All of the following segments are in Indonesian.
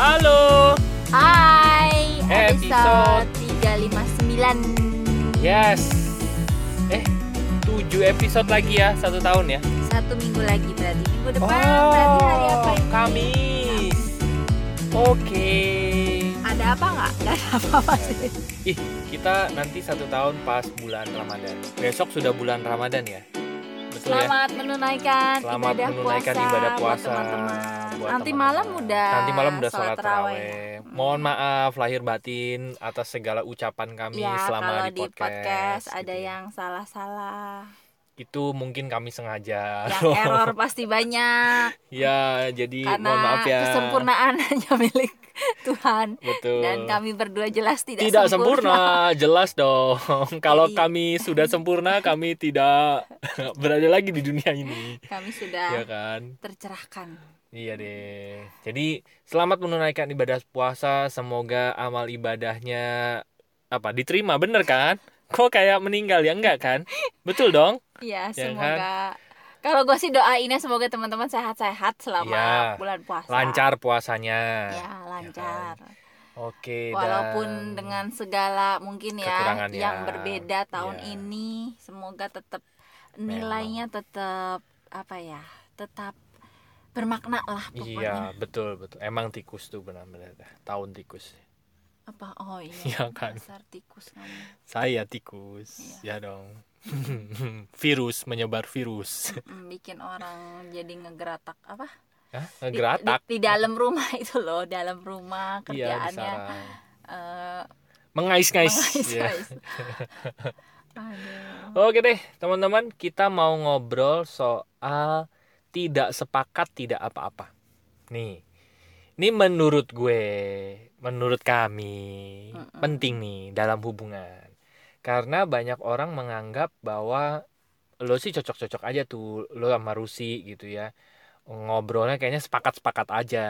Halo. Hai, Episode. episode 359 Yes. Eh, 7 episode lagi ya, satu tahun ya. Satu minggu lagi berarti Minggu depan berarti hari apa ini? Kamis. Oke. Ada apa nggak? Gak ada apa-apa sih Ih, kita nanti satu tahun pas bulan Ramadan. Besok sudah bulan Ramadan ya. Betul ya? Selamat menunaikan Selamat ibadah menunaikan puasa ibadah buat puasa teman-teman. Buat Nanti teman-teman. malam udah Nanti malam udah sholat sholat taraweh. Mohon maaf lahir batin atas segala ucapan kami Ya, selama kalau di di podcast, ada gitu ya. yang salah-salah itu mungkin kami sengaja. Yang error pasti banyak ya, jadi Karena mohon maaf ya. kesempurnaan hanya milik Tuhan Betul. Dan kami berdua jelas tidak, tidak sempurna. jelas dong. Kalau Jadi- kami sudah sempurna, kami tidak berada lagi di dunia ini. Kami sudah Ya kan? tercerahkan Iya deh. Jadi selamat menunaikan ibadah puasa. Semoga amal ibadahnya apa diterima bener kan? Kok kayak meninggal ya enggak kan? Betul dong? Iya, Ya semoga kalau gue sih doainnya semoga teman-teman sehat-sehat selama Iya. bulan puasa. Lancar puasanya. Ya, lancar. Oke. Walaupun dan- dengan segala mungkin ya Kekurangannya. yang berbeda tahun Iya. ini, semoga tetap nilainya tetap apa ya? Tetap bermakna lah pokoknya. Iya, betul betul. Emang tikus tuh benar-benar tahun tikus. Apa? Oh iya. Iya kan? Dasar tikus kamu. Saya tikus. Ya dong. virus menyebar virus. Bikin orang jadi ngegeratak apa? Hah? Di- Ngegeratak. Di, di dalam rumah itu loh, dalam rumah Iya, kerjaannya. eh, Mengais-ngais. mengais-ngais. Iya. Aduh. Oke deh, teman-teman, kita mau ngobrol soal tidak sepakat tidak apa-apa. Nih. Ini menurut gue, menurut kami Mm-mm. penting nih dalam hubungan. Karena banyak orang menganggap bahwa lo sih cocok-cocok aja tuh lo sama Rusi gitu ya. Ngobrolnya kayaknya sepakat-sepakat aja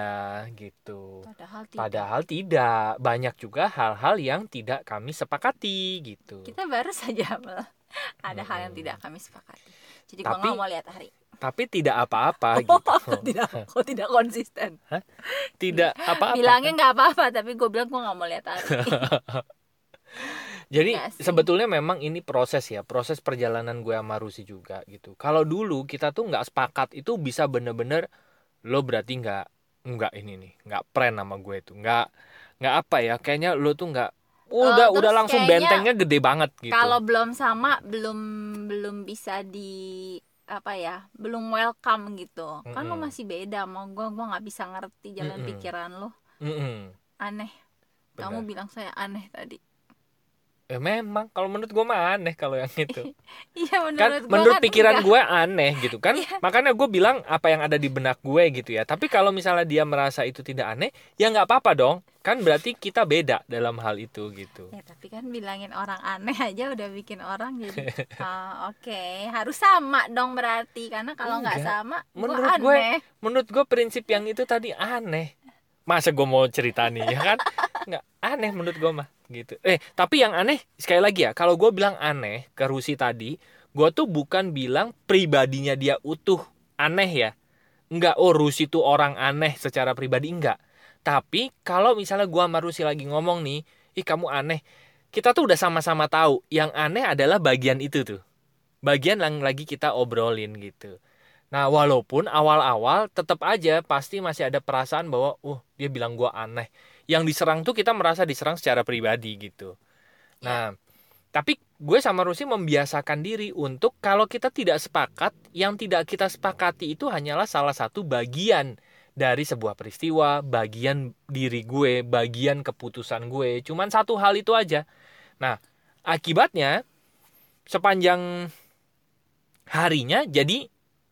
gitu. Padahal tidak. Padahal tidak, banyak juga hal-hal yang tidak kami sepakati gitu. Kita baru saja ada hal yang tidak kami sepakati. Jadi Tapi- nggak mau lihat hari. Tapi tidak apa-apa Oh, gitu. tidak, kok tidak konsisten. Tidak apa-apa. Bilangnya nggak apa-apa, tapi gue bilang gue nggak mau lihat hari. Jadi sebetulnya memang ini proses ya, proses perjalanan gue sama Rusi juga gitu. Kalau dulu kita tuh nggak sepakat itu bisa bener-bener lo berarti nggak nggak ini nih, nggak pren sama gue itu, nggak nggak apa ya, kayaknya lo tuh nggak udah terus udah langsung kayaknya bentengnya gede banget gitu. Kalau belum sama, belum belum bisa di apa ya, belum welcome gitu. Kan lo masih beda mau gue, gue nggak bisa ngerti jalan Mm-mm. pikiran lo. Mm-mm, Aneh. Kamu benar. bilang saya aneh tadi. Eh, memang kalau menurut gue mah aneh kalau yang itu. Iya menurut kan gua menurut kan pikiran gue aneh gitu kan. Iya. makanya gue bilang apa yang ada di benak gue gitu ya. Tapi kalau misalnya dia merasa itu tidak aneh ya nggak apa-apa dong. Kan berarti kita beda dalam hal itu gitu. Ya tapi kan bilangin orang aneh aja udah bikin orang jadi ah, oke harus sama dong berarti. Karena kalau nggak sama Menurut gue, aneh. menurut gue prinsip yang itu tadi aneh masa gue mau cerita nih ya kan? Nggak aneh menurut gue mah gitu. Eh tapi yang aneh sekali lagi ya kalau gue bilang aneh ke Rusi tadi gue tuh bukan bilang pribadinya dia utuh aneh ya. Nggak oh Rusi tuh orang aneh secara pribadi enggak tapi kalau misalnya gue sama Rusi lagi ngomong nih ih kamu aneh. Kita tuh udah sama-sama tahu yang aneh adalah bagian itu tuh. Bagian yang lagi kita obrolin gitu Nah, walaupun awal-awal tetap aja pasti masih ada perasaan bahwa, uh, dia bilang gua aneh. Yang diserang tuh kita merasa diserang secara pribadi gitu. Nah, tapi gue sama Rusi membiasakan diri untuk kalau kita tidak sepakat, yang tidak kita sepakati itu hanyalah salah satu bagian dari sebuah peristiwa, bagian diri gue, bagian keputusan gue. Cuman satu hal itu aja. Nah, akibatnya sepanjang harinya jadi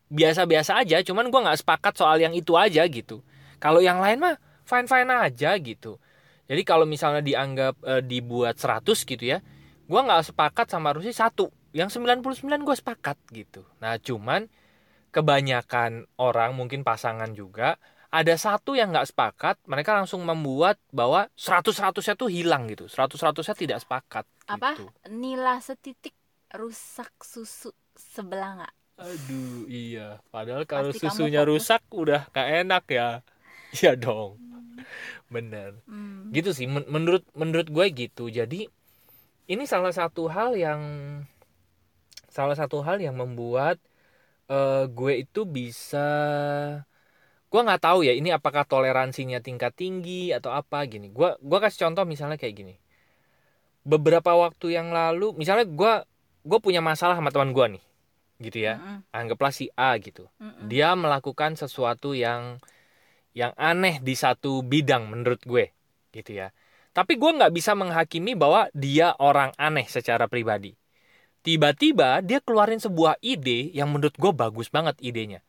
biasa-biasa aja cuman gua nggak sepakat soal yang itu aja gitu kalau yang lain mah fine fine aja gitu jadi kalau misalnya dianggap eh, dibuat 100 gitu ya gua nggak sepakat sama Rusi satu yang 99 gue sepakat gitu nah cuman kebanyakan orang mungkin pasangan juga ada satu yang nggak sepakat mereka langsung membuat bahwa 100 100 nya tuh hilang gitu 100 100 nya tidak sepakat Apa? gitu. Nila setitik rusak susu sebelah nggak? Aduh, iya. Padahal kalau Pasti susunya rusak udah gak enak ya. Iya dong. bener Hmm. gitu sih Men- menurut menurut gue gitu jadi ini salah satu hal yang salah satu hal yang membuat eh, gue itu bisa gue nggak tahu ya ini apakah toleransinya tingkat tinggi atau apa gini gue gua kasih contoh misalnya kayak gini beberapa waktu yang lalu misalnya gue gue punya masalah sama teman gue nih gitu ya. Mm-mm. anggaplah si A gitu. Mm-mm. dia melakukan sesuatu yang yang aneh di satu bidang menurut gue gitu ya. Tapi gue nggak bisa menghakimi bahwa dia orang aneh secara pribadi. Tiba-tiba dia keluarin sebuah ide yang menurut gue bagus banget idenya.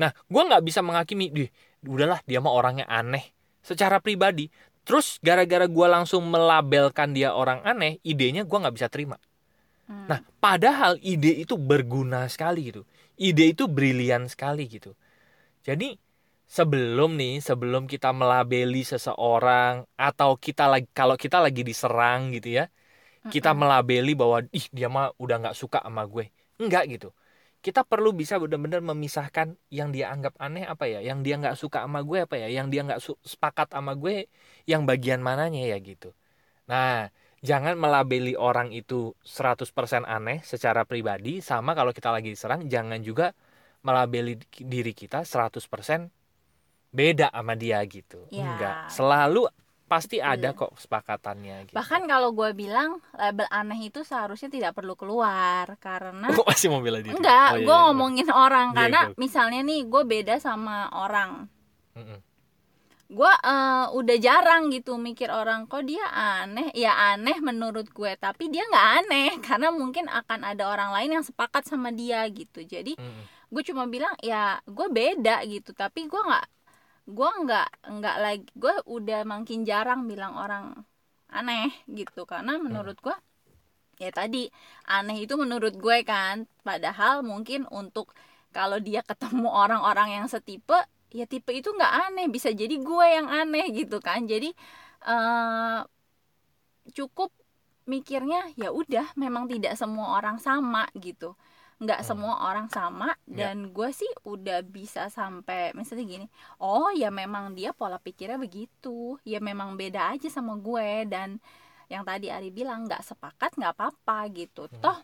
Nah gue nggak bisa menghakimi dih udahlah dia mah orangnya aneh. Secara pribadi. Terus gara-gara gue langsung melabelkan dia orang aneh idenya gue nggak bisa terima Hmm. Nah, padahal ide itu berguna sekali gitu. Ide itu brilian sekali gitu. Jadi sebelum nih, sebelum kita melabeli seseorang atau kita lagi kalau kita lagi diserang gitu ya, kita melabeli bahwa ih dia mah udah nggak suka sama gue. Enggak gitu. Kita perlu bisa benar-benar memisahkan yang dia anggap aneh apa ya, yang dia nggak suka sama gue apa ya, yang dia nggak sepakat sama gue, yang bagian mananya ya gitu. Nah, jangan melabeli orang itu 100% aneh secara pribadi sama kalau kita lagi diserang jangan juga melabeli diri kita 100% beda sama dia gitu. Ya. Enggak, selalu pasti Betul. ada kok kesepakatannya gitu. Bahkan kalau gue bilang label aneh itu seharusnya tidak perlu keluar karena Kok masih mau bela diri? enggak, Oh, iya, gue iya, ngomongin orang Iya, karena iya. misalnya nih gue beda sama orang, bener. Mm-mm. Gue eh, udah jarang gitu mikir orang kok dia aneh, ya aneh menurut gue, tapi dia nggak aneh karena mungkin akan ada orang lain yang sepakat sama dia gitu. Jadi Mm-mm. gue cuma bilang ya gue beda gitu, tapi gue nggak gue nggak nggak lagi gue udah makin jarang bilang orang aneh gitu. Karena menurut gue ya tadi aneh itu menurut gue kan. Padahal mungkin untuk kalau dia ketemu orang-orang yang setipe ya tipe itu nggak aneh bisa jadi gue yang aneh gitu kan jadi eh cukup mikirnya ya udah memang tidak semua orang sama gitu nggak Hmm. semua orang sama Ya. dan gue sih udah bisa sampai misalnya gini oh ya memang dia pola pikirnya begitu ya memang beda aja sama gue dan yang tadi Ari bilang nggak sepakat nggak apa-apa gitu Hmm. toh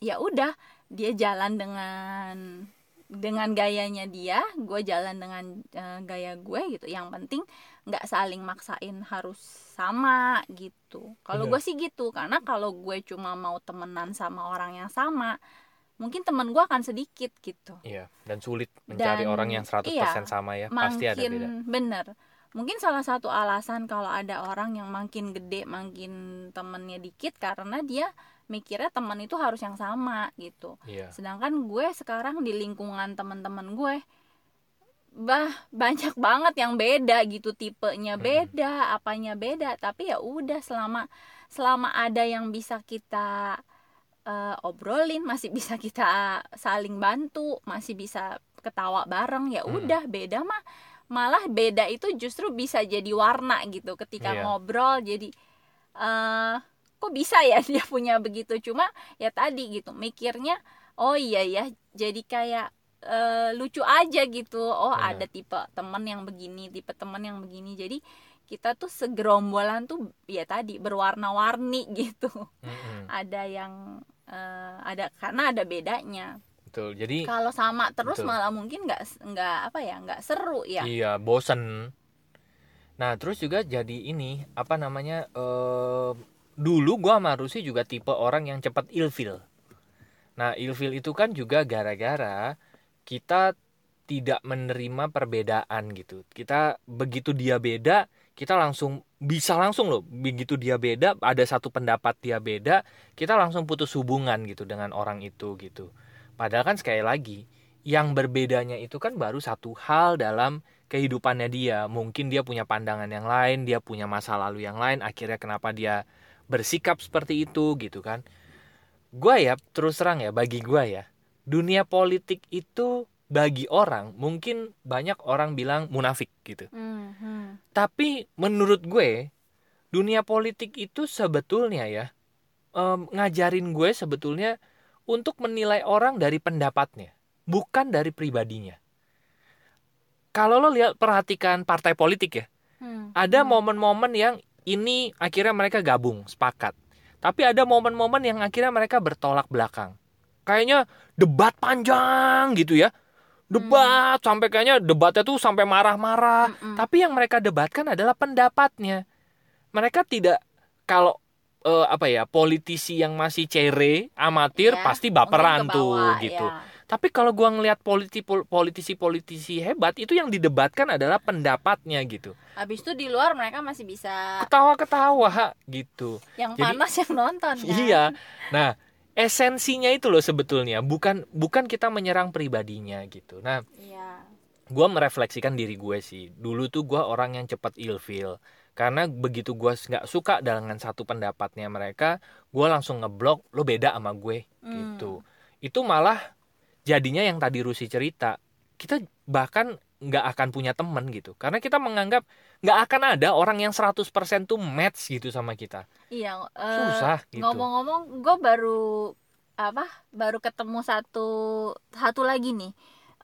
ya udah dia jalan dengan dengan gayanya dia gue jalan dengan eh, gaya gue gitu yang penting nggak saling maksain harus sama gitu kalau Bener. gue sih gitu karena kalau gue cuma mau temenan sama orang yang sama mungkin temen gue akan sedikit gitu Iya, dan sulit mencari Dan, orang yang 100% iya, sama ya. Pasti ada beda. bener mungkin salah satu alasan kalau ada orang yang makin gede makin temennya dikit karena dia mikirnya teman itu harus yang sama gitu Iya. sedangkan gue sekarang di lingkungan teman-teman gue bah banyak banget yang beda gitu tipenya Mm-mm. beda apanya beda tapi ya udah selama selama ada yang bisa kita eh, obrolin masih bisa kita saling bantu masih bisa ketawa bareng ya Mm. udah beda mah malah beda itu justru bisa jadi warna gitu ketika Iya. ngobrol jadi eh kok bisa ya dia punya begitu cuma ya tadi gitu mikirnya oh iya ya jadi kayak eh, lucu aja gitu oh Benar. ada tipe temen yang begini tipe temen yang begini jadi kita tuh segerombolan tuh ya tadi berwarna-warni gitu Mm-mm. ada yang eh, ada karena ada bedanya Betul. Jadi kalau sama terus Betul. malah mungkin nggak nggak apa ya nggak seru ya Iya, bosen. Nah, terus juga jadi ini, apa namanya? eh dulu gua sama Rusi juga tipe orang yang cepat ilfil. Nah, ilfil itu kan juga gara-gara kita tidak menerima perbedaan gitu. Kita begitu dia beda, kita langsung bisa langsung loh. Begitu dia beda, ada satu pendapat dia beda, kita langsung putus hubungan gitu dengan orang itu gitu. Padahal kan sekali lagi, yang berbedanya itu kan baru satu hal dalam kehidupannya dia. Mungkin dia punya pandangan yang lain, dia punya masa lalu yang lain, akhirnya kenapa dia bersikap seperti itu gitu kan. Gua ya terus terang ya bagi gua ya, dunia politik itu bagi orang mungkin banyak orang bilang munafik gitu. Hmm, hmm. Tapi menurut gue dunia politik itu sebetulnya ya em, ngajarin gue sebetulnya untuk menilai orang dari pendapatnya, bukan dari pribadinya. Kalau lo lihat perhatikan partai politik ya, Hmm. Ada Hmm. momen-momen yang ini akhirnya mereka gabung, sepakat. Tapi ada momen-momen yang akhirnya mereka bertolak belakang. Kayaknya debat panjang gitu ya. Debat sampai kayaknya debatnya tuh sampai marah-marah. Mm-mm. Tapi yang mereka debatkan adalah pendapatnya. Mereka tidak kalau eh, apa ya politisi yang masih cere amatir Ya, pasti baperan tuh bawah, gitu. ya. Tapi kalau gua ngelihat politi- pol- politisi-politisi hebat itu yang didebatkan adalah pendapatnya gitu. Habis itu di luar mereka masih bisa Ketawa-ketawa gitu. yang Jadi- panas yang nonton kan. Iya. Nah, esensinya itu loh sebetulnya bukan bukan kita menyerang pribadinya gitu. Nah, Iya. gua merefleksikan diri gue sih. Dulu tuh gua orang yang cepat ilfeel. Karena begitu gua nggak suka dengan satu pendapatnya mereka, gua langsung ngeblok. Lo beda sama gue Hmm. gitu. Itu malah jadinya yang tadi Rusi cerita. Kita bahkan nggak akan punya temen gitu. Karena kita menganggap nggak akan ada orang yang 100% tuh match gitu sama kita. Iya, eh, Susah gitu. ngomong-ngomong gue baru apa baru ketemu satu satu lagi nih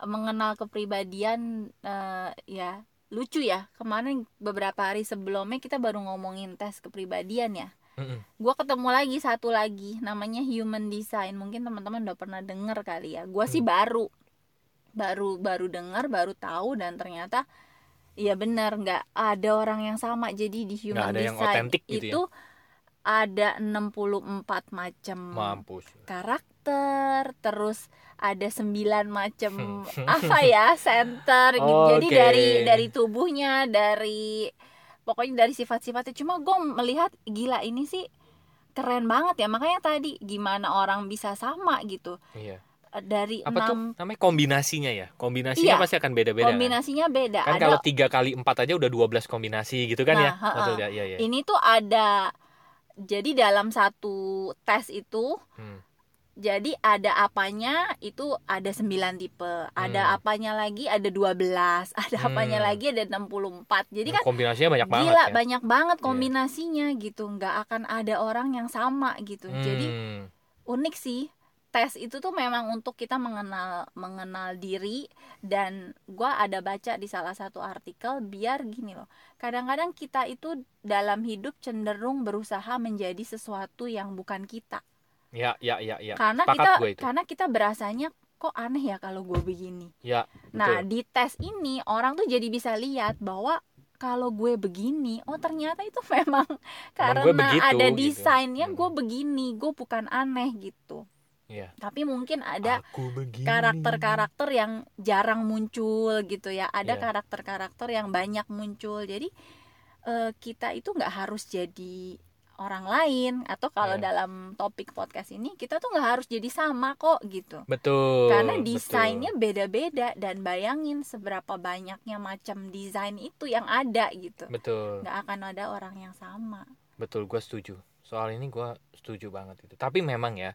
mengenal kepribadian eh, ya lucu ya kemarin beberapa hari sebelumnya kita baru ngomongin tes kepribadian ya Mm-mm. gue ketemu lagi satu lagi namanya human design mungkin teman-teman udah pernah denger kali ya gue sih Hmm. baru baru baru dengar baru tahu dan ternyata Iya benar nggak ada orang yang sama jadi di human ada yang design otentik gitu ya? itu ada 64 macam Mampus. karakter terus ada 9 macam apa ya center gitu. jadi Oke. dari dari tubuhnya dari pokoknya dari sifat-sifatnya cuma gue melihat gila ini sih keren banget ya makanya tadi gimana orang bisa sama gitu Iya. dari Apa tuh enam namanya kombinasinya ya? Kombinasinya Iya. pasti akan beda-beda. kan? kombinasinya beda Kan ada kalau tiga kali empat aja udah 12 kombinasi gitu kan ya? Nah, ha-ha. Betul ya, iya iya. ini tuh ada jadi dalam satu tes itu Hmm. Jadi ada apanya itu ada 9 tipe ada Hmm. apanya lagi ada 12 ada apanya Hmm. lagi ada 64 jadi kan kombinasinya banyak banget gila ya. banyak banget Iya. kombinasinya gitu nggak akan ada orang yang sama gitu jadi Hmm. unik sih tes itu tuh memang untuk kita mengenal mengenal diri dan gua ada baca di salah satu artikel biar gini loh kadang-kadang kita itu dalam hidup cenderung berusaha menjadi sesuatu yang bukan kita Ya, ya, ya, ya. karena Sepakat kita gue itu. karena kita berasanya kok aneh ya kalau gue begini Ya, nah betul. di tes ini orang tuh jadi bisa lihat bahwa kalau gue begini oh ternyata itu memang karena begitu, ada gitu. desainnya Hmm. gue begini gue bukan aneh gitu Iya. tapi mungkin ada karakter-karakter yang jarang muncul gitu ya ada Iya. karakter-karakter yang banyak muncul jadi eh, kita itu nggak harus jadi orang lain atau kalau Iya. dalam topik podcast ini kita tuh nggak harus jadi sama kok gitu Betul. karena desainnya beda-beda dan bayangin seberapa banyaknya macam desain itu yang ada gitu Betul. nggak akan ada orang yang sama Betul, gue setuju. Soal ini gue setuju banget itu. Tapi memang ya,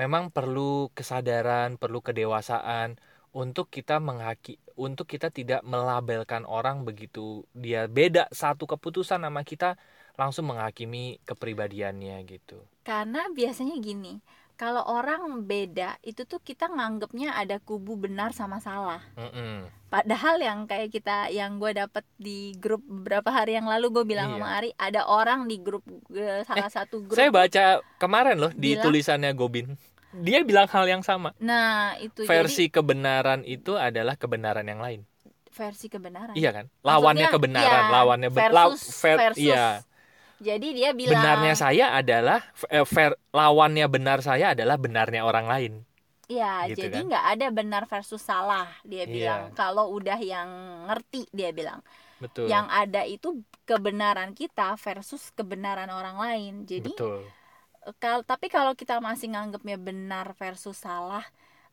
memang perlu kesadaran, perlu kedewasaan untuk kita menghaki, untuk kita tidak melabelkan orang begitu dia beda satu keputusan sama kita langsung menghakimi kepribadiannya gitu. karena biasanya gini kalau orang beda itu tuh kita nganggepnya ada kubu benar sama salah Mm-mm. Padahal yang kayak kita yang gue dapet di grup beberapa hari yang lalu gue bilang Iya. sama Ari ada orang di grup eh, salah satu grup. Saya baca kemarin loh di Bilang- tulisannya Gobin. Dia bilang hal yang sama. Nah itu Versi kebenaran itu adalah kebenaran yang lain. jadi versi kebenaran. Iya kan? Lawannya Maksudnya, kebenaran, iya, lawannya versus, ver- versus. iya. Jadi dia bilang Benarnya saya adalah eh, ver- lawannya benar saya adalah benarnya orang lain. Iya, gitu jadi kan? nggak ada benar versus salah dia Iya. bilang. Kalau udah yang ngerti dia bilang. Betul. Yang ada itu kebenaran kita versus kebenaran orang lain. Jadi Betul. kal tapi kalau kita masih nganggapnya benar versus salah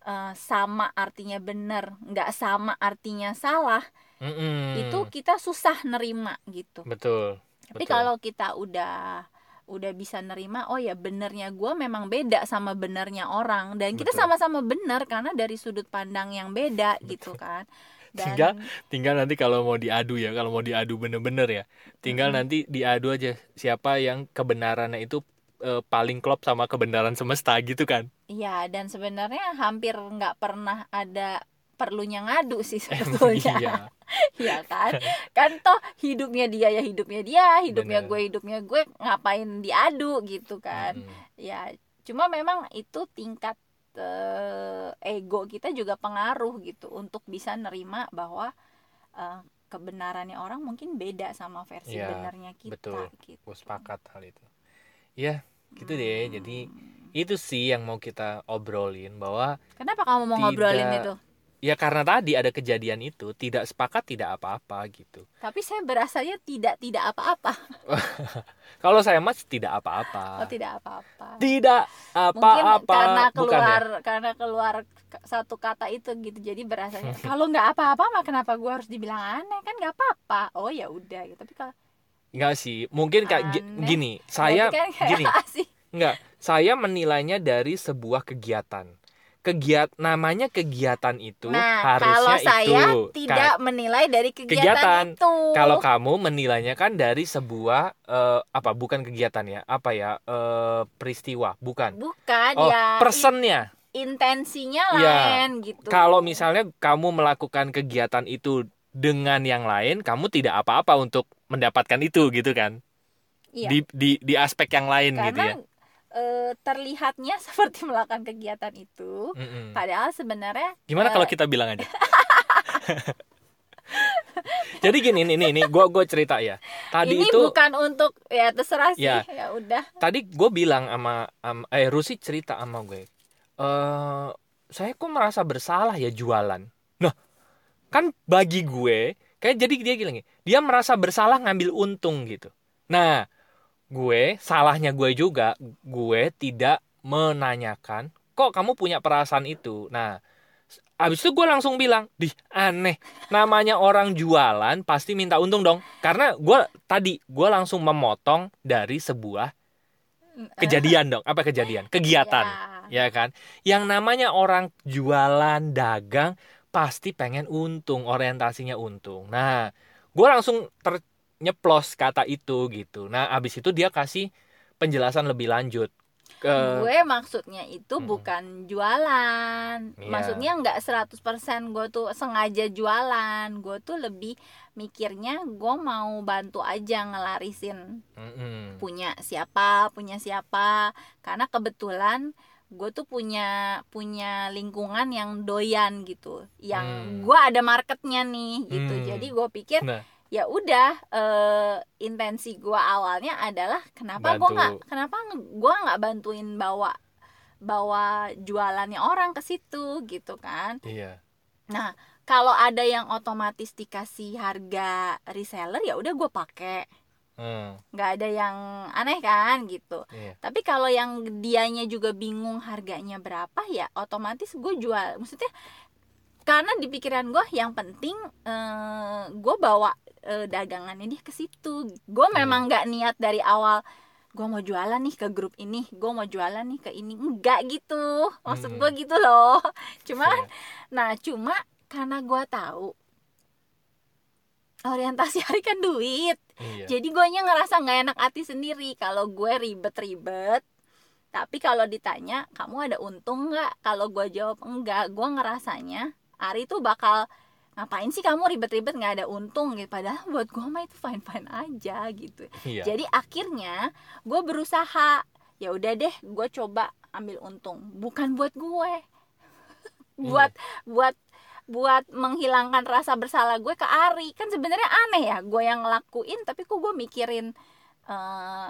eh, sama artinya benar nggak sama artinya salah Mm-mm. itu kita susah nerima gitu betul. Tapi betul. kalau kita udah udah bisa nerima oh ya benernya gue memang beda sama benernya orang dan kita Betul. sama-sama benar karena dari sudut pandang yang beda gitu kan dan Tinggal- tinggal nanti kalau mau diadu ya, kalau mau diadu bener-bener ya, tinggal Mm-mm. nanti diadu aja siapa yang kebenarannya itu eh, paling klop sama kebenaran semesta gitu kan. Iya, dan sebenarnya hampir nggak pernah ada perlunya ngadu sih sebetulnya iya ya kan kan toh hidupnya dia ya hidupnya dia hidupnya Bener. gue hidupnya gue ngapain diadu gitu kan Mm-mm. ya cuma memang itu tingkat eh, ego kita juga pengaruh gitu untuk bisa nerima bahwa eh, kebenarannya orang mungkin beda sama versi Iya, benarnya kita betul. gitu gue sepakat hal itu ya gitu deh Hmm. jadi itu sih yang mau kita obrolin bahwa kenapa kamu mau ngobrolin Tidak. itu ya karena tadi ada kejadian itu tidak sepakat tidak apa-apa gitu. Tapi saya berasanya tidak tidak apa-apa. Kalau saya mas tidak apa-apa. Oh tidak apa-apa. Tidak mungkin apa-apa karena bukan ya? keluar karena keluar satu kata itu gitu jadi berasanya kalau nggak apa-apa mah kenapa gue harus dibilang aneh? Kan nggak apa-apa. Oh ya udah gitu. Tapi kalau Enggak sih mungkin kayak gini saya kan gini. enggak saya menilainya dari sebuah kegiatan kegiat namanya kegiatan itu nah harusnya kalau saya itu tidak menilai dari kegiatan, Kegiatan. itu. Kalau kamu menilainya kan dari sebuah eh, apa bukan kegiatan ya apa ya eh, peristiwa bukan? Bukan oh ya personnya. in- intensinya Ya, lain gitu. kalau misalnya kamu melakukan kegiatan itu dengan yang lain kamu tidak apa-apa untuk mendapatkan itu gitu kan? Iya. di di di aspek yang lain gitu karena ya eh, terlihatnya seperti melakukan kegiatan itu. Mm-mm. padahal sebenarnya gimana eh, kalau kita bilang aja? Jadi gini nih nih gue gue cerita ya. Tadi ini itu bukan untuk ya terserah sih. Ya. ya udah. Tadi gue bilang sama, sama eh Rusi cerita sama gue eh saya kok merasa bersalah ya jualan? Nah kan bagi gue kayak jadi dia bilang dia merasa bersalah ngambil untung gitu. Nah gue salahnya gue juga gue tidak menanyakan kok kamu punya perasaan itu? Nah Abis itu gue langsung bilang, di aneh, namanya orang jualan pasti minta untung dong. Karena gue tadi gue langsung memotong dari sebuah kejadian dong apa kejadian? Kegiatan Ya. ya kan? Yang namanya orang jualan dagang pasti pengen untung orientasinya untung. Nah gue langsung ternyeplos kata itu gitu nah abis itu dia kasih penjelasan lebih lanjut ke gue maksudnya itu Mm-mm. bukan jualan Iya. maksudnya nggak 100% gue tuh sengaja jualan gue tuh lebih mikirnya gue mau bantu aja ngelarisin Mm-mm. punya siapa punya siapa karena kebetulan gue tuh punya punya lingkungan yang doyan gitu yang Hmm. gue ada marketnya nih gitu Hmm. jadi gue pikir Nah. Ya udah eh, intensi gue awalnya adalah kenapa gue nggak kenapa gue nggak bantuin bawa bawa jualannya orang ke situ gitu kan. Iya. Nah kalau ada yang otomatis dikasih harga reseller ya udah gue pakai. Hmm, nggak ada yang aneh kan gitu. Iya. Tapi kalau yang dianya juga bingung harganya berapa ya otomatis gue jual. Maksudnya karena di pikiran gue yang penting eh, gue bawa eh, dagangannya dia ke situ. Gue Iya. memang nggak niat dari awal gue mau jualan nih ke grup ini gue mau jualan nih ke ini. Enggak gitu. Maksud Hmm. gue gitu loh. Cuma Iya. nah cuma karena gue tahu orientasi hari kan duit. Iya. Jadi gue ngerasa nggak enak hati sendiri kalau gue ribet-ribet. Tapi kalau ditanya kamu ada untung nggak? Kalau gue jawab enggak. Gue ngerasanya Ari tuh bakal ngapain sih kamu ribet-ribet nggak ada untung gitu? Padahal buat gue mah itu fine fine aja gitu. Iya. Jadi akhirnya gue berusaha ya udah deh gue coba ambil untung. Bukan buat gue buat buat buat menghilangkan rasa bersalah gue ke Ari. Kan sebenarnya aneh ya gue yang ngelakuin tapi kok gue mikirin eh,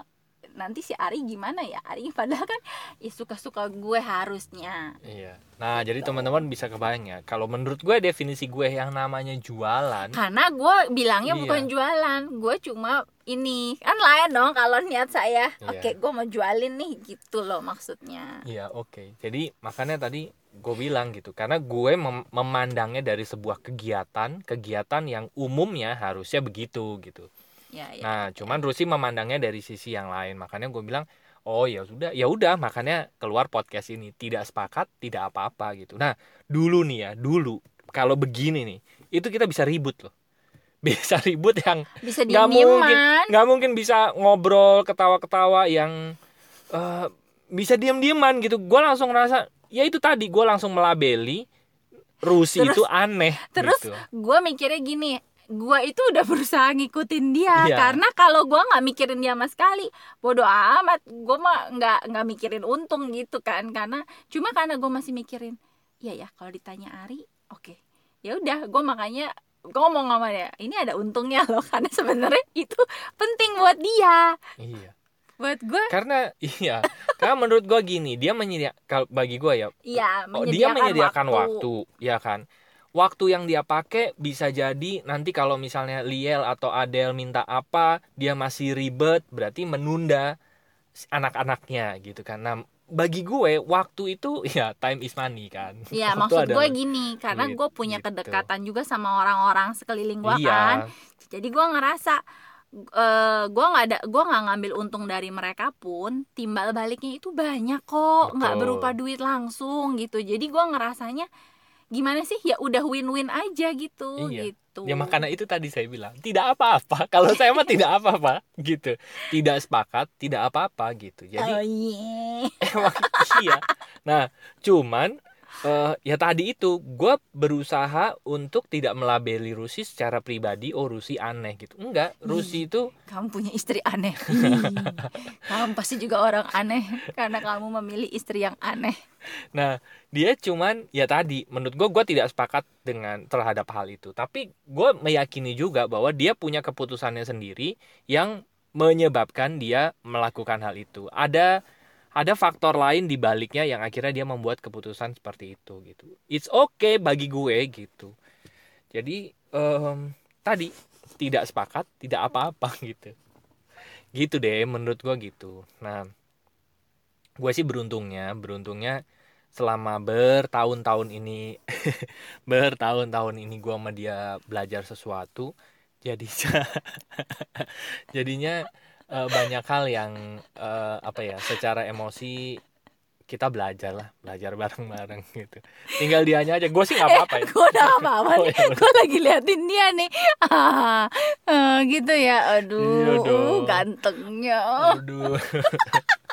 nanti si Ari gimana ya Ari padahal kan ya suka-suka gue harusnya iya nah jadi Gitu. teman-teman bisa kebayang ya kalau menurut gue definisi gue yang namanya jualan karena gue bilangnya Iya. bukan jualan gue cuma ini kan lain dong kalau niat saya Iya. oke gue mau jualin nih gitu loh maksudnya Iya oke. Jadi makanya tadi gue bilang gitu karena gue mem- memandangnya dari sebuah kegiatan, kegiatan yang umumnya harusnya begitu gitu. Ya ya Nah cuman Rusi memandangnya dari sisi yang lain. Makanya gue bilang oh ya sudah ya udah makanya keluar podcast ini tidak sepakat tidak apa-apa gitu. Nah dulu nih ya dulu kalau begini nih itu kita bisa ribut loh. Bisa ribut yang bisa nggak mungkin nggak mungkin bisa ngobrol ketawa-ketawa yang eh, bisa diam-diaman gitu gue langsung ngerasa ya itu tadi gue langsung melabeli Rusi Terus- itu aneh terus gitu. gue mikirnya gini gue itu udah berusaha ngikutin dia Iya. karena kalau gue nggak mikirin dia sama sekali bodoh amat gue mah nggak nggak mikirin untung gitu kan karena cuma karena gue masih mikirin iya ya kalau ditanya Ari oke ya udah gue makanya gue ngomong sama dia ini ada untungnya loh karena sebenarnya itu penting buat dia Iya. buat gue Karena iya, karena menurut gua gini, dia menyediakan bagi gua ya, iya oh, dia menyediakan waktu. ya kan. Waktu yang dia pakai bisa jadi nanti kalau misalnya Liel atau Adele minta apa, dia masih ribet, berarti menunda anak-anaknya gitu kan. Nah, bagi gue waktu itu ya time is money kan. Iya maksud gue gini karena Gitu. gue punya kedekatan juga sama orang-orang sekeliling gue Iya. kan jadi gue ngerasa eh gue nggak ada gue nggak ngambil untung dari mereka pun timbal baliknya itu banyak kok nggak berupa duit langsung gitu jadi gue ngerasanya gimana sih ya udah win-win aja gitu Iya. gitu Ya makanya itu tadi saya bilang tidak apa-apa. Kalau saya mah tidak apa-apa gitu. Tidak sepakat, tidak apa-apa gitu. Jadi oh iya emang iya nah cuman eh, ya tadi itu gue berusaha untuk tidak melabeli Rusi secara pribadi oh Rusi aneh gitu. Enggak Rusi itu kamu punya istri aneh. Kamu pasti juga orang aneh karena kamu memilih istri yang aneh. Nah dia cuman ya tadi menurut gue gue tidak sepakat dengan terhadap hal itu. Tapi gue meyakini juga bahwa dia punya keputusannya sendiri yang menyebabkan dia melakukan hal itu. Ada ada faktor lain di baliknya yang akhirnya dia membuat keputusan seperti itu gitu. It's okay bagi gue gitu. Jadi em, tadi tidak sepakat, tidak apa-apa gitu. Gitu deh menurut gue gitu. Nah, gue sih beruntungnya, beruntungnya selama bertahun-tahun ini bertahun-tahun ini gue sama dia belajar sesuatu jadi jadinya eh, banyak hal yang eh, apa ya secara emosi kita belajar lah belajar bareng-bareng gitu. Tinggal dianya aja. Gue sih nggak apa-apa ya. gue udah apa-apa Oh, nih. iya, gue lagi liatin dia nih. Ah, ah, gitu ya. Aduh uh, gantengnya. Aduh.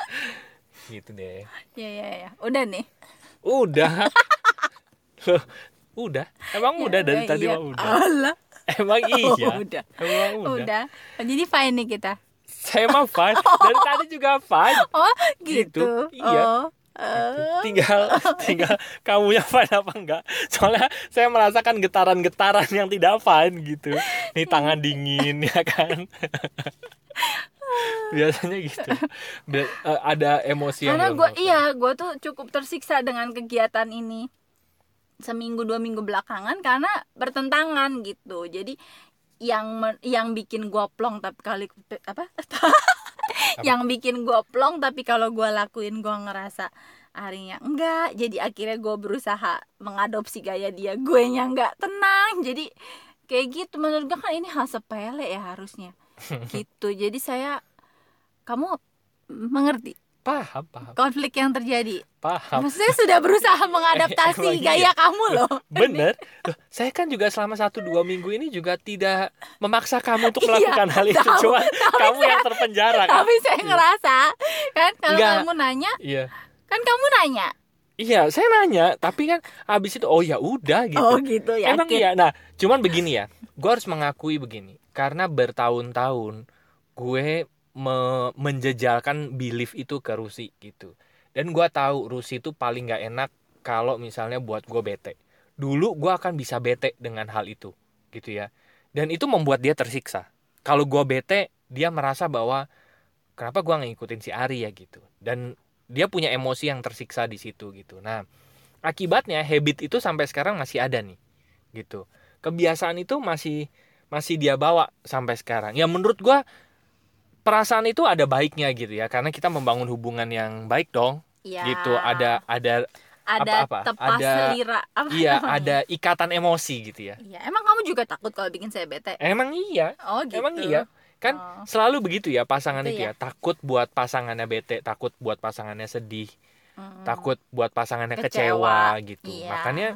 gitu deh. Ya ya ya udah nih. Udah. Loh, udah? Emang udah? Dari Ya, tadi iya. mah udah? Alah. emang iya? Oh, udah. Emang udah. udah. Oh, jadi fine nih kita saya mah fine dari tadi juga fine oh Gitu, gitu, iya. oh eh. tinggal tinggal kamu yang fine apa enggak. Soalnya saya merasakan getaran-getaran yang tidak fine gitu. Nih tangan dingin ya kan? Biasanya gitu. Be- eh, ada emosi karena gue selesai. iya gue tuh cukup tersiksa dengan kegiatan ini. Seminggu dua minggu belakangan karena bertentangan gitu. Jadi yang yang bikin gue plong tapi kali apa? Yang bikin gue plong tapi kalau gue lakuin gue ngerasa harinya enggak. Jadi akhirnya gue berusaha mengadopsi gaya dia. Gue nya enggak tenang. Jadi kayak gitu. Menurut gue kan ini hal sepele ya harusnya. Gitu. Jadi saya kamu mengerti paham paham konflik yang terjadi. paham Maksudnya sudah berusaha mengadaptasi iya. gaya kamu loh. bener Loh, saya kan juga selama satu dua minggu ini juga tidak memaksa kamu untuk Iya, melakukan hal itu tahu, cuma kamu yang terpenjara kan Tapi saya ngerasa kan kalau Enggak. kamu nanya, iya kan kamu nanya. iya saya nanya tapi kan habis itu oh ya udah gitu Oh gitu ya. Emang iya. Nah, cuman begini ya. Gue harus mengakui begini. Karena bertahun-tahun gue me- menjejalkan belief itu ke Rusi gitu. Dan gue tahu Rusi itu paling nggak enak kalau misalnya buat gue bete. Dulu gue akan bisa bete dengan hal itu, gitu ya. Dan itu membuat dia tersiksa. Kalau gue bete, dia merasa bahwa kenapa gue ngikutin si Ari ya gitu. Dan dia punya emosi yang tersiksa di situ gitu. Nah, akibatnya habit itu sampai sekarang masih ada nih gitu kebiasaan itu masih masih dia bawa sampai sekarang ya menurut gua perasaan itu ada baiknya gitu ya karena kita membangun hubungan yang baik dong Ya, gitu ada ada ada apa-apa, tepas ada- selira. Apa iya namanya? ada ikatan emosi gitu ya Iya, emang kamu juga takut kalau bikin saya bete? emang iya Oh gitu. emang iya kan Oh. selalu begitu ya pasangan Gitu itu ya takut buat pasangannya bete takut buat pasangannya sedih Mm. takut buat pasangannya Kecewa. kecewa, gitu Iya. makanya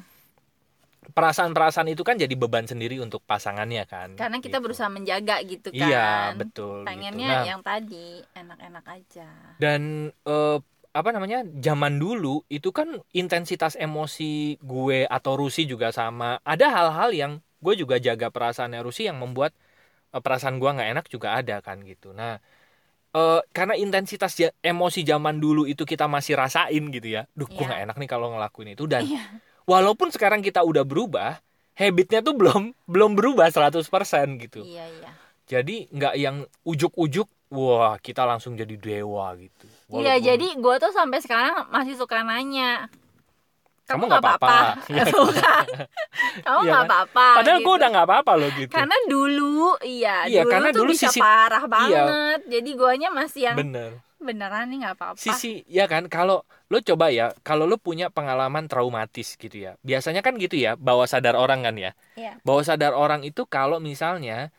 perasaan-perasaan itu kan jadi beban sendiri untuk pasangannya kan Karena kita gitu. berusaha menjaga gitu kan. iya betul Pengennya gitu. Nah, yang tadi enak-enak aja. dan eh, apa namanya zaman dulu itu kan intensitas emosi gue atau Rusi juga sama ada hal-hal yang gue juga jaga perasaannya Rusi yang membuat eh, perasaan gue nggak enak juga ada kan gitu nah eh, karena intensitas emosi zaman dulu itu kita masih rasain gitu ya duh gue Iya. nggak enak nih kalau ngelakuin itu dan Iya. Walaupun sekarang kita udah berubah habitnya tuh belum belum berubah 100% gitu iya iya jadi nggak yang ujuk-ujuk wah kita langsung jadi dewa gitu Iya, Walaupun- jadi gue tuh sampai sekarang masih suka nanya. Kamu nggak apa-apa? Suka. Kamu Iya nggak kan? apa-apa. Padahal gitu. gue udah nggak apa-apa loh gitu. Karena dulu, iya, Iya, dulu karena tuh dulu bisa sisi- parah Iya. banget. Jadi guanya masih yang Bener. Beneran nih nggak apa-apa. Sisi ya kan kalau lo coba ya kalau lo punya pengalaman traumatis gitu ya. Biasanya kan gitu ya bawah sadar orang kan ya. Iya. Bawah sadar orang itu kalau misalnya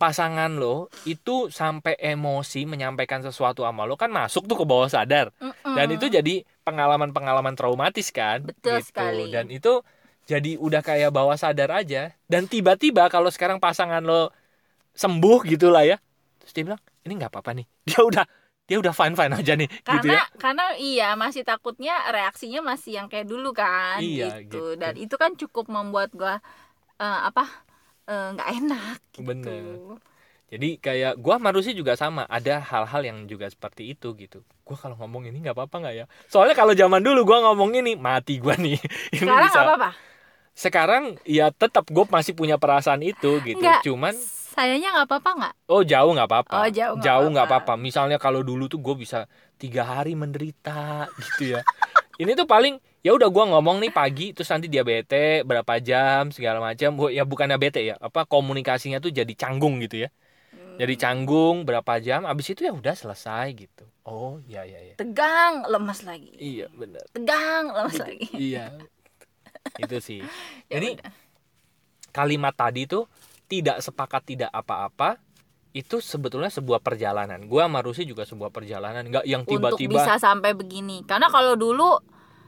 pasangan lo itu sampai emosi menyampaikan sesuatu sama lo kan masuk tuh ke bawah sadar Mm-mm. dan itu jadi pengalaman-pengalaman traumatis kan Betul gitu. sekali. dan itu jadi udah kayak bawah sadar aja dan tiba-tiba kalau sekarang pasangan lo sembuh gitulah ya terus dia bilang ini nggak apa-apa nih dia udah dia udah fine fine aja nih gitu karena ya karena iya masih takutnya reaksinya masih yang kayak dulu kan Iya, gitu. gitu. dan itu kan cukup membuat gua eh, apa eh, nggak enak gitu. Bener. jadi kayak gua sama Rusi juga sama ada hal-hal yang juga seperti itu gitu gua kalau ngomong ini nggak apa-apa nggak ya soalnya kalau zaman dulu gua ngomong ini mati gua nih ini sekarang bisa apa-apa sekarang ya tetap gue masih punya perasaan itu gitu Nggak. cuman sayanya nggak apa-apa nggak Oh jauh nggak apa-apa. Oh, jauh nggak nggak apa-apa. Misalnya kalau dulu tuh gue bisa tiga hari menderita gitu ya. Ini tuh paling ya udah gue ngomong nih pagi terus nanti dia bete berapa jam segala macam. Gua- Ya bukannya bete ya, apa komunikasinya tuh jadi canggung gitu ya. Jadi canggung berapa jam. Abis itu ya udah selesai gitu. Oh iya iya iya. tegang lemas lagi Iya benar. tegang lemas lagi Iya. Itu sih. Ya Jadi udah. kalimat tadi tuh tidak sepakat tidak apa-apa itu sebetulnya sebuah perjalanan. Gua sama Rusi juga sebuah perjalanan, nggak yang untuk tiba-tiba bisa sampai begini karena kalau dulu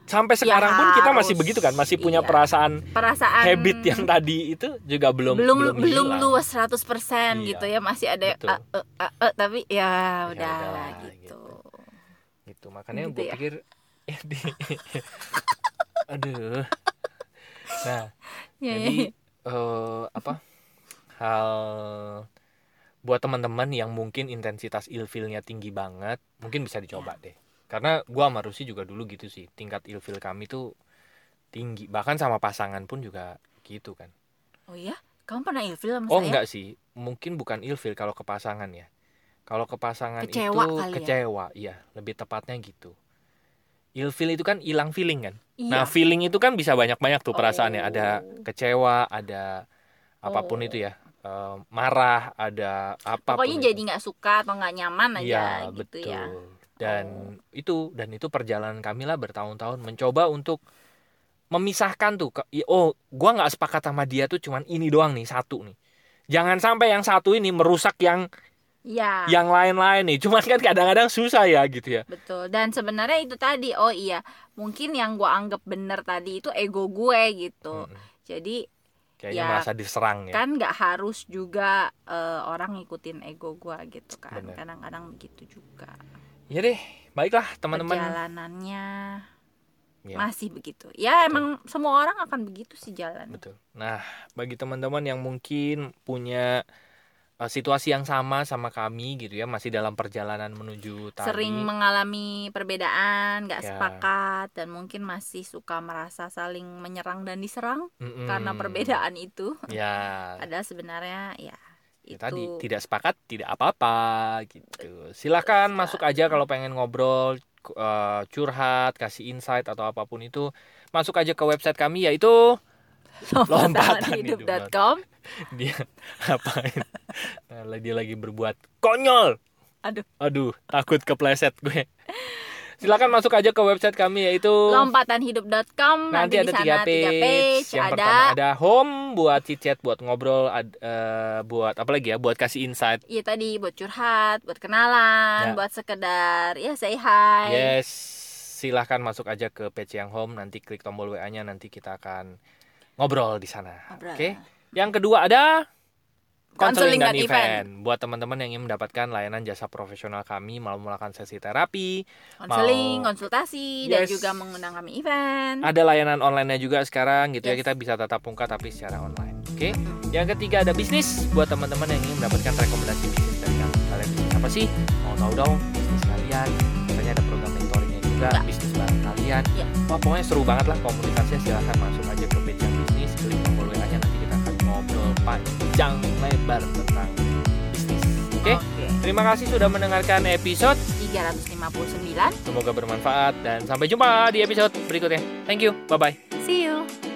sampai sekarang pun kita masih begitu kan, masih punya Iya. perasaan perasaan habit yang tadi itu juga belum belum belum, luas 100% Iya, gitu ya masih ada betul. ah, eh, ah, eh, tapi ya udah udahlah, gitu. gitu. Makanya Gitu gue ya. pikir di- aduh. Nah, Ya, jadi ya, ya. eh, apa hal buat teman-teman yang mungkin intensitas ilfilnya tinggi banget mungkin bisa dicoba Iya. deh karena gua sama Rusi juga dulu gitu sih tingkat ilfil kami tuh tinggi bahkan sama pasangan pun juga gitu kan Oh iya, kamu pernah ilfil sama oh saya? enggak sih mungkin bukan ilfil kalau ke pasangan ya kalau ke pasangan Kecewa itu kali ya? kecewa iya lebih tepatnya gitu ilfil itu kan hilang feeling kan Iya. Nah, feeling itu kan bisa banyak-banyak tuh perasaannya. Ada Oh. kecewa, ada apa pun Oh. itu ya. Eh, marah, ada apa Pokoknya jadi nggak suka atau nggak nyaman aja Iya, gitu betul. ya. Dan Oh. itu dan itu perjalanan kami lah bertahun-tahun mencoba untuk memisahkan tuh. ke- Oh, gua nggak sepakat sama dia tuh cuman ini doang nih, satu nih. Jangan sampai yang satu ini merusak yang Iya. yang lain-lain nih. Cuman kan kadang-kadang susah ya gitu ya. Betul. Dan sebenarnya itu tadi, oh iya, mungkin yang gua anggap bener tadi itu ego gue gitu. Mm-mm. Jadi Kayaknya Ya, merasa diserang ya. kan nggak harus juga eh, orang ngikutin ego gua gitu kan. Kadang-kadang begitu juga. Ya deh, baiklah teman-teman. Perjalanannya Ya. masih begitu. Ya emang semua orang akan begitu sih jalan. Betul. Nah, bagi teman-teman yang mungkin punya uh, situasi yang sama sama kami gitu ya, masih dalam perjalanan menuju tadi. Sering mengalami perbedaan, nggak Ya. sepakat dan mungkin masih suka merasa saling menyerang dan diserang Mm-mm. karena perbedaan itu. Ya, Padahal sebenarnya ya ya itu tadi tidak sepakat tidak apa-apa gitu. Silakan masuk aja kalau pengen ngobrol, uh, curhat, kasih insight atau apa pun itu, masuk aja ke website kami yaitu lompatanhidup.com. dia ngapain? Nah, dia lagi berbuat konyol. Aduh. Aduh, takut kepleset gue. Silakan masuk aja ke website kami yaitu lompatanhidup.com nanti, nanti, ada tiga page. page Yang ada pertama ada home buat chit-chat, buat ngobrol, ad- eh, buat apa lagi ya? Buat kasih insight. Iya tadi buat curhat, buat kenalan, Ya. buat sekedar ya say hi. Yes, silahkan masuk aja ke page yang home. Nanti klik tombol WA-nya, nanti kita akan ngobrol di sana. Oke. Yang kedua ada Konseling dan dan event. Buat teman-teman yang ingin mendapatkan layanan jasa profesional kami mau melakukan sesi terapi, konseling Mau- konsultasi dan Yes. juga mengundang kami event ada layanan online-nya juga sekarang gitu ya Yes. kita bisa tatap muka tapi secara online. Oke. Yang ketiga ada bisnis buat teman-teman yang ingin mendapatkan rekomendasi bisnis dari kami. Kalian apa sih? Mau tahu dong bisnis kalian? Katanya ada program mentoringnya juga Ya. bisnis bareng kalian. Ya. Wah pokoknya seru banget lah komunitasnya silahkan masuk aja ke tombol WA-nya nanti kita akan ngobrol panjang lebar tentang bisnis. Oke. Oke. Terima kasih sudah mendengarkan episode. 359 Semoga bermanfaat dan sampai jumpa di episode berikutnya. Thank you. Bye bye. see you